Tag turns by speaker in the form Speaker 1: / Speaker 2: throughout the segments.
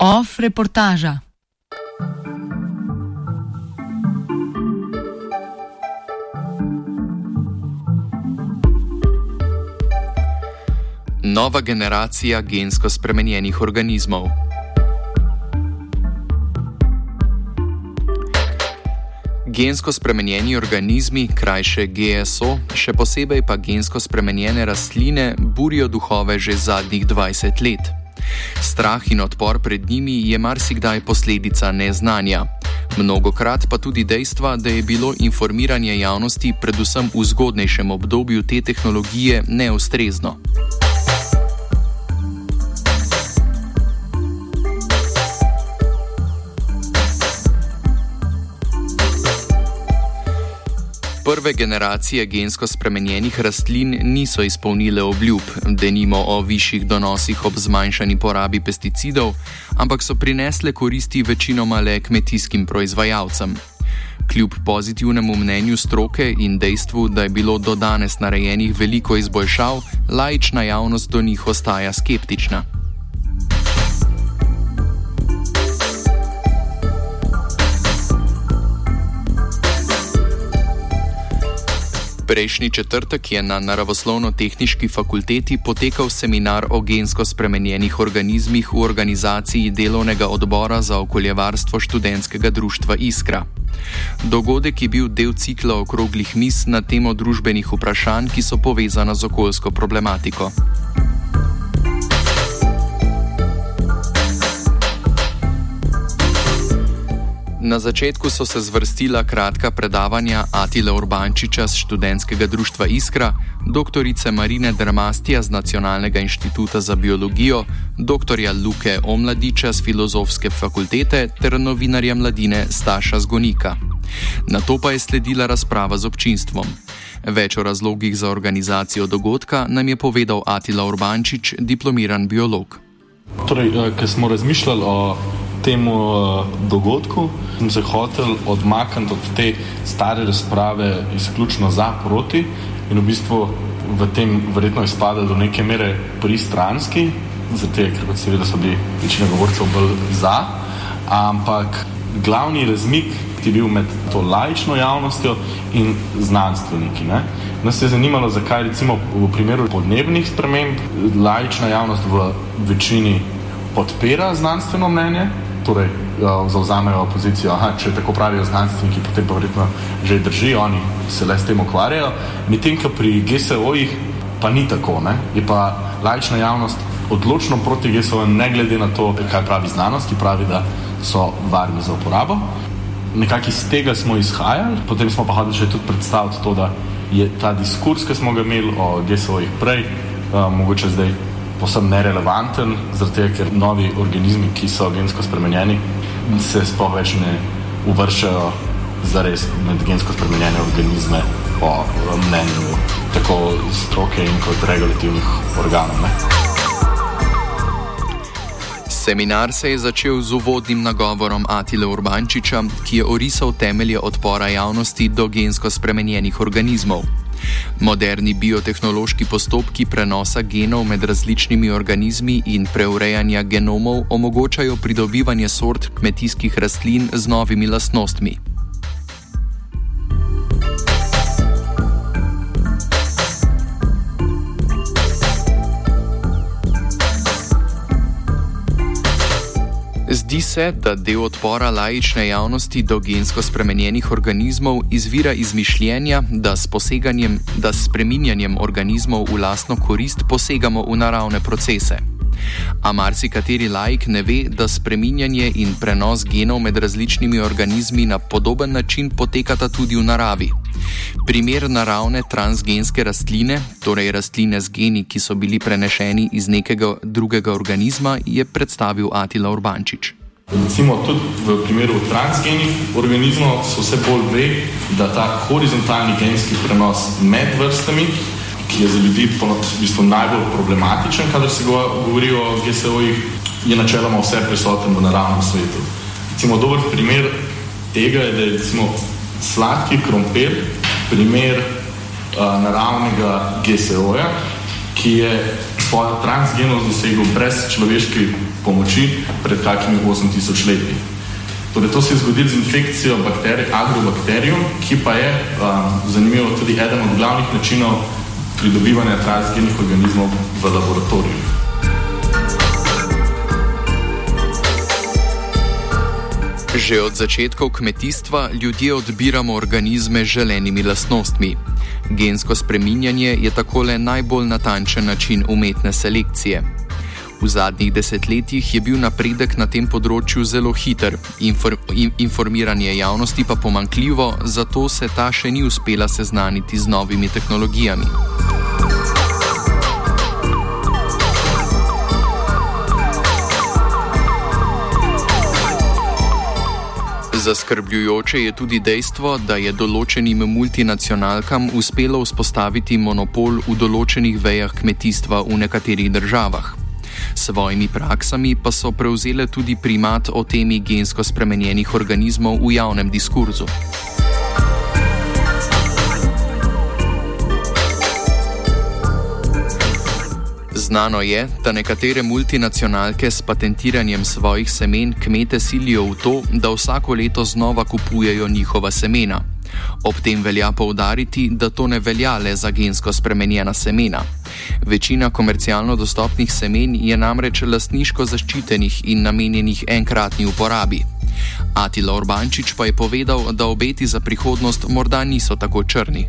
Speaker 1: Off reportaža. Nova generacija gensko spremenjenih organizmov. Gensko spremenjeni organizmi, krajše GSO, še posebej pa gensko spremenjene rastline, burijo duhove že zadnjih 20 let. Strah in odpor pred njimi je marsikdaj posledica neznanja. Mnogokrat pa tudi dejstva, da je bilo informiranje javnosti, predvsem v zgodnejšem obdobju te tehnologije, neustrezno. Prve generacije gensko spremenjenih rastlin niso izpolnile obljub, da nimo o višjih donosih ob zmanjšani porabi pesticidov, ampak so prinesle koristi večinoma le kmetijskim proizvajalcem. Kljub pozitivnemu mnenju stroke in dejstvu, da je bilo do danes narejenih veliko izboljšav, laična javnost do njih ostaja skeptična. Prejšnji četrtek je na Naravoslovno-tehnički fakulteti potekal seminar o gensko spremenjenih organizmih v organizaciji delovnega odbora za okoljevarstvo študentskega društva Iskra. Dogodek je bil del cikla okroglih mis na temo družbenih vprašanj, ki so povezana z okoljsko problematiko. Na začetku so se zvrstila kratka predavanja Atila Urbančiča z študentskega društva Iskra, dr. Marine Dermastija z Nacionalnega inštituta za biologijo, dr. Luke Omladiča z Filozofske fakultete ter novinarja mladine Staša Zgonika. Na to pa je sledila razprava z občinstvom. Več o razlogih za organizacijo dogodka nam je povedal Atila Urbančič, diplomiran biolog.
Speaker 2: Torej, eh, ker smo razmišljali o temu uh, dogodku, sem se hotel odmakniti od te stare razprave izključno za proti in v bistvu v tem verjetno izpada do neke mere pristranski, zato ker pač seveda so bili večina govorcev bolj za, ampak glavni razmik je bil med to laično javnostjo in znanstveniki. Ne? Nas je zanimalo, zakaj recimo v primeru podnebnih sprememb laična javnost v večini podpira znanstveno mnenje, torej uh, zauzamejo pozicijo, da če tako pravijo znanstveniki, potem pa verjetno že držijo, oni se le s tem ukvarjajo. Medtem, ko pri GSO-jih pa ni tako, ne? je pa lajčna javnost odločno proti GSO-jem, ne glede na to, kaj pravi znanost, ki pravi, da so varni za uporabo. Nekako iz tega smo izhajali, potem smo pa hodili še tudi predstaviti to, da je ta diskurs, ki smo ga imeli o GSO-jih prej, uh, mogoče zdaj posebno nerelevanten, zato ker novi organizmi, ki so gensko spremenjeni, se sploh več ne uvrščajo za res med gensko spremenjene organizme po mnenju tako stroke in kot regulativnih organov. Ne.
Speaker 1: Seminar se je začel z uvodnim nagovorom Atile Urbančiča, ki je orisal temelje odpora javnosti do gensko spremenjenih organizmov. Moderni biotehnološki postopki prenosa genov med različnimi organizmi in preurejanja genomov omogočajo pridobivanje sort kmetijskih rastlin z novimi lastnostmi. Zdi se, da del odpora laične javnosti do gensko spremenjenih organizmov izvira iz mišljenja, da s, da s spreminjanjem organizmov v lastno korist posegamo v naravne procese. A marsikateri laik ne ve, da spreminjanje in prenos genov med različnimi organizmi na podoben način potekata tudi v naravi. Primer naravne transgenske rastline, torej rastline z geni, ki so bili prenešeni iz nekega drugega organizma, je predstavil Atila Urbančič.
Speaker 2: Recimo tudi v primeru transgenih organizmov se vse bolj ve, da ta horizontalni genski prenos med vrstami ki je za ljudi v bistvu najbolj problematičen, kadar se govori o GSO-jih, je načeloma vse prisoten v naravnem svetu. Recimo, dober primer tega je, da je recimo, sladki krompir primer uh, naravnega GSO-ja, ki je svojo transgenost dosegel brez človeške pomoči pred kakimi 8000 leti. Torej, to se je zgodilo z infekcijo bakterij, agrobakterijom, ki pa je um, zanimivo tudi eden od glavnih načinov pridobivanja transgenih organizmov v laboratoriju.
Speaker 1: Že od začetkov kmetijstva ljudje odbiramo organizme z želenimi lastnostmi. Gensko spreminjanje je tako le najbolj natančen način umetne selekcije. V zadnjih desetletjih je bil napredek na tem področju zelo hiter, infor, informiranje javnosti pa pomankljivo, zato se ta še ni uspela seznaniti z novimi tehnologijami. Zaskrbljujoče je tudi dejstvo, da je določenim multinacionalkam uspelo vzpostaviti monopol v določenih vejah kmetijstva v nekaterih državah. S svojimi praksami pa so prevzele tudi primat o temi gensko spremenjenih organizmov v javnem diskurzu. Znano je, da nekatere multinacionalke s patentiranjem svojih semen kmete silijo v to, da vsako leto znova kupujejo njihova semena. Ob tem velja poudariti, da to ne velja le za gensko spremenjena semena. Večina komercialno dostopnih semen je namreč lastniško zaščitenih in namenjenih enkratni uporabi. Atila Urbančič pa je povedal, da obeti za prihodnost morda niso tako črni.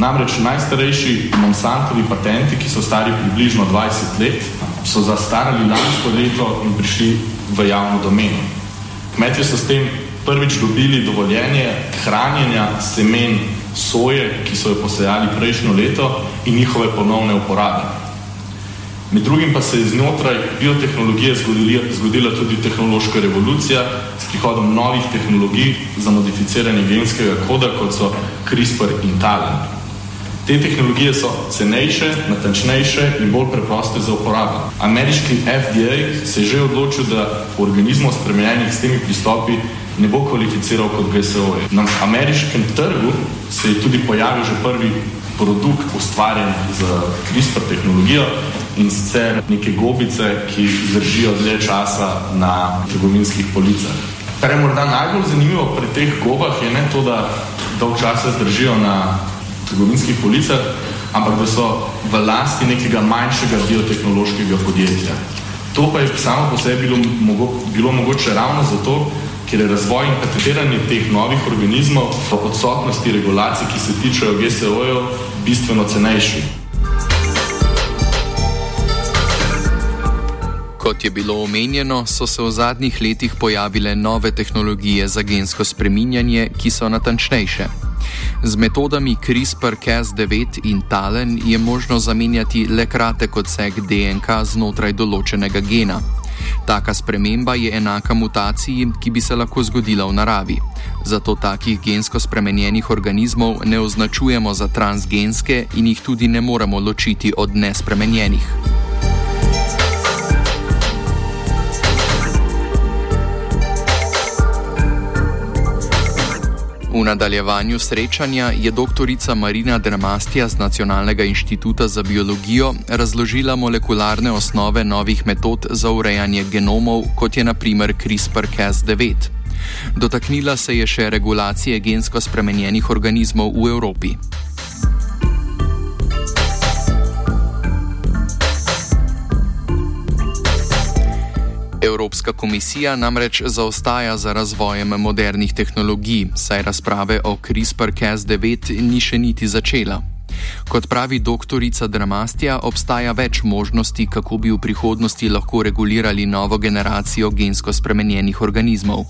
Speaker 2: Namreč najstarejši Monsantovi patenti, ki so stari približno 20 let, so zastarali lansko leto in prišli v javno domeno. Kmetje so s tem prvič dobili dovoljenje hranjenja semen soje, ki so jo posejali prejšnjo leto in njihove ponovne uporabe. Med drugim pa se je znotraj biotehnologije zgodila, zgodila tudi tehnološka revolucija s prihodom novih tehnologij za modificiranje genskega koda, kot so CRISPR in Talent. Te tehnologije so cenejše, natančnejše in bolj preproste za uporabo. Ameriški FDA se je že odločil, da organizmov spremenjenih s temi pristopi ne bo kvalificiral kot GSO. Na ameriškem trgu se je tudi pojavil že prvi produkt ustvarjen z CRISPR tehnologijo in sicer neke gobice, ki zdržijo dlje časa na trgovinskih policah. Kar je morda najbolj zanimivo pri teh gobah je ne to, da dolg časa zdržijo na trgovinskih policah, ampak da so v lasti nekega manjšega biotehnološkega podjetja. To pa je samo po sebi bilo, mogo, bilo mogoče ravno zato, ker je razvoj in patentiranje teh novih organizmov po odsotnosti regulacij, ki se tičejo GSO-jev, bistveno cenejši.
Speaker 1: Kot je bilo omenjeno, so se v zadnjih letih pojavile nove tehnologije za gensko spreminjanje, ki so natančnejše. Z metodami CRISPR-Cas9 in Talen je možno zamenjati le kratek odsek DNK znotraj določenega gena. Taka sprememba je enaka mutaciji, ki bi se lahko zgodila v naravi. Zato takih gensko spremenjenih organizmov ne označujemo za transgenske in jih tudi ne moremo ločiti od nespremenjenih. V nadaljevanju srečanja je dr. Marina Dramastija z Nacionalnega inštituta za biologijo razložila molekularne osnove novih metod za urejanje genomov, kot je naprimer CRISPR-Cas9. Dotaknila se je še regulacije gensko spremenjenih organizmov v Evropi. Evropska komisija namreč zaostaja za razvojem modernih tehnologij, saj razprave o CRISPR-Cas9 ni še niti začela. Kot pravi doktorica Dramastija, obstaja več možnosti, kako bi v prihodnosti lahko regulirali novo generacijo gensko spremenjenih organizmov.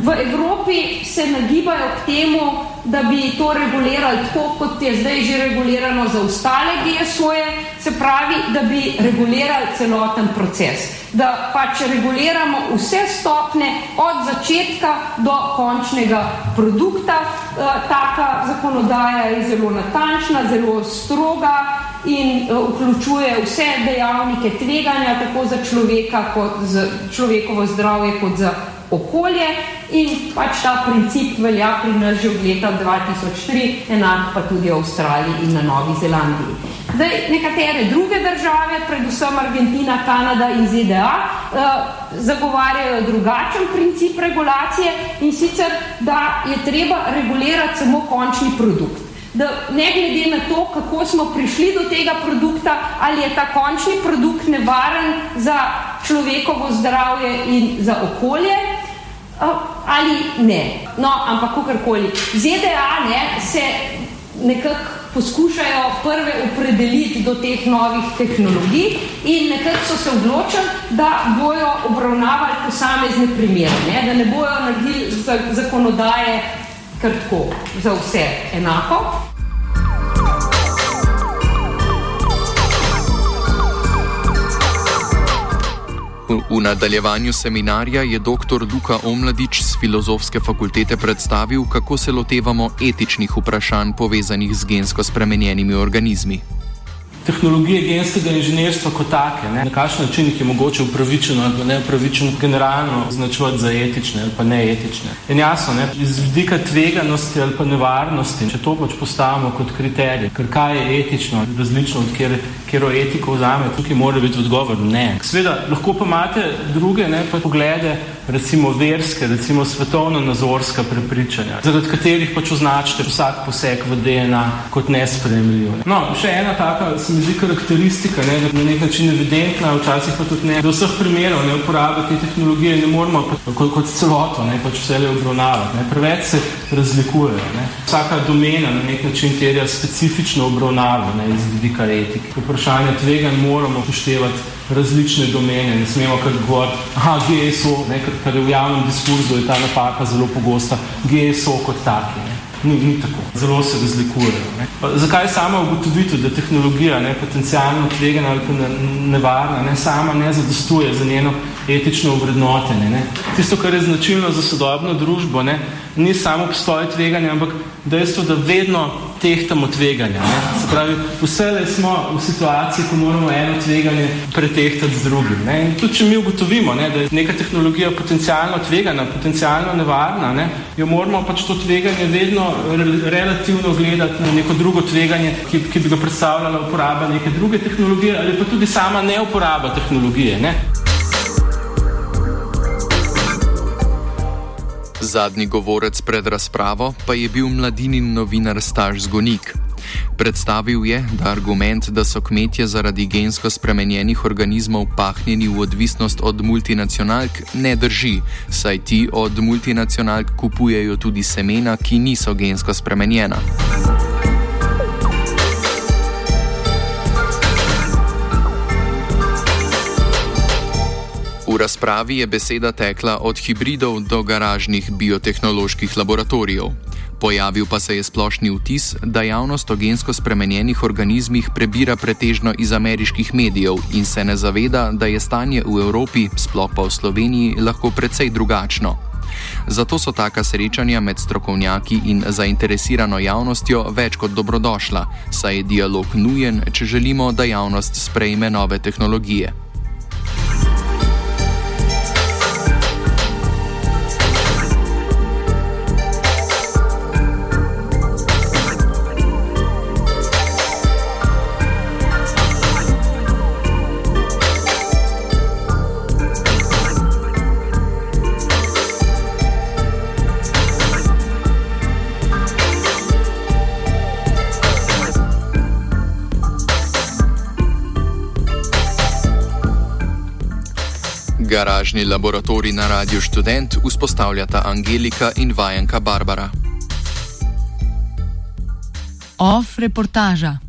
Speaker 3: V Evropi se nagibajo k temu, da bi to regulirali tako, kot je zdaj že regulirano za ostale GSO-je, se pravi, da bi regulirali celoten proces. Da pač reguliramo vse stopne od začetka do končnega produkta. E, taka zakonodaja je zelo natančna, zelo stroga in vključuje vse dejavnike tveganja, tako za človeka, kot za človekovo zdravje, kot za okolje. In pač ta princip velja pri nas že od leta 2003, enak pa tudi v Avstraliji in na Novi Zelandiji. Zdaj, nekatere druge države, predvsem Argentina, Kanada in ZDA, eh, zagovarjajo drugačen princip regulacije in sicer, da je treba regulirati samo končni produkt. Da ne glede na to, kako smo prišli do tega produkta, ali je ta končni produkt nevaren za človekovo zdravje in za okolje, ali ne. No, ampak kakorkoli. ZDA ne, se nekako poskušajo prve opredeliti do teh novih tehnologij in nekako so se odločili, da bojo obravnavali posamezne primere, ne, da ne bojo naredili zakonodaje kar tako za vse enako.
Speaker 1: V nadaljevanju seminarja je dr. Luka Omladič z filozofske fakultete predstavil, kako se lotevamo etičnih vprašanj povezanih z gensko spremenjenimi organizmi
Speaker 4: tehnologije genskega inženirstva kot take, ne? na kakšen način jih je mogoče upravičeno ali neupravičeno generalno označevati za etične ali pa neetične. In jasno, ne? iz vidika tveganosti ali pa nevarnosti, če to pač postavimo kot kriterij, ker kaj je etično, različno od kjer, kjero etiko vzame, tukaj mora biti odgovor ne. Sveda, lahko pa imate druge ne, pa poglede, recimo verske, recimo svetovno-nazorska prepričanja, zaradi katerih pač označite vsak poseg v DNA kot nespremljiv. No, še ena taka, se mi zdi karakteristika, ne, da na nek način evidentna, včasih pa tudi ne, da vseh primerov ne uporabe te tehnologije ne moramo kot, kot celoto, ne, pač vse le obravnavati. Ne. Preveč se razlikujejo. Ne. Vsaka domena na nek način terja specifično obravnavo ne, iz vidika etike. Vprašanje tvega moramo upoštevati različne domene, ne smemo kar govoriti, aha, GSO, ne, kar, kar je v javnem diskurzu, je ta napaka zelo pogosta, GSO kot taki. Ne. Ni, ni tako. Zelo se razlikujejo. Zakaj sama ugotovitev, da tehnologija ne, potencijalno tvegana ali pa nevarna, ne, sama ne zadostuje za njeno etično vrednotenje. Ne. Tisto, kar je značilno za sodobno družbo, ne, ni samo obstoj tveganja, ampak dejstvo, da vedno tehtamo tveganja. Ne. Se pravi, vse smo v situaciji, ko moramo eno tveganje pretehtati z drugim. Ne. In tudi, če mi ugotovimo, ne, da je neka tehnologija potencijalno tvegana, potencijalno nevarna, ne, jo moramo pač to tveganje vedno re relativno gledati na neko drugo tveganje, ki, ki bi ga predstavljala uporaba neke druge tehnologije ali pa tudi sama neuporaba tehnologije. Ne.
Speaker 1: Zadnji govorec pred razpravo pa je bil mladinin novinar Staž Zgonik. Predstavil je, da argument, da so kmetje zaradi gensko spremenjenih organizmov pahnjeni v odvisnost od multinacionalk, ne drži, saj ti od multinacionalk kupujejo tudi semena, ki niso gensko spremenjena. V razpravi je beseda tekla od hibridov do garažnih biotehnoloških laboratorijev. Pojavil pa se je splošni vtis, da javnost o gensko spremenjenih organizmih prebira pretežno iz ameriških medijev in se ne zaveda, da je stanje v Evropi, sploh pa v Sloveniji, lahko precej drugačno. Zato so taka srečanja med strokovnjaki in zainteresirano javnostjo več kot dobrodošla, saj je dialog nujen, če želimo, da javnost sprejme nove tehnologije. Garažni laboratorij na Radio Student vzpostavljata Angelika in vajenka Barbara.
Speaker 5: Off reportaža.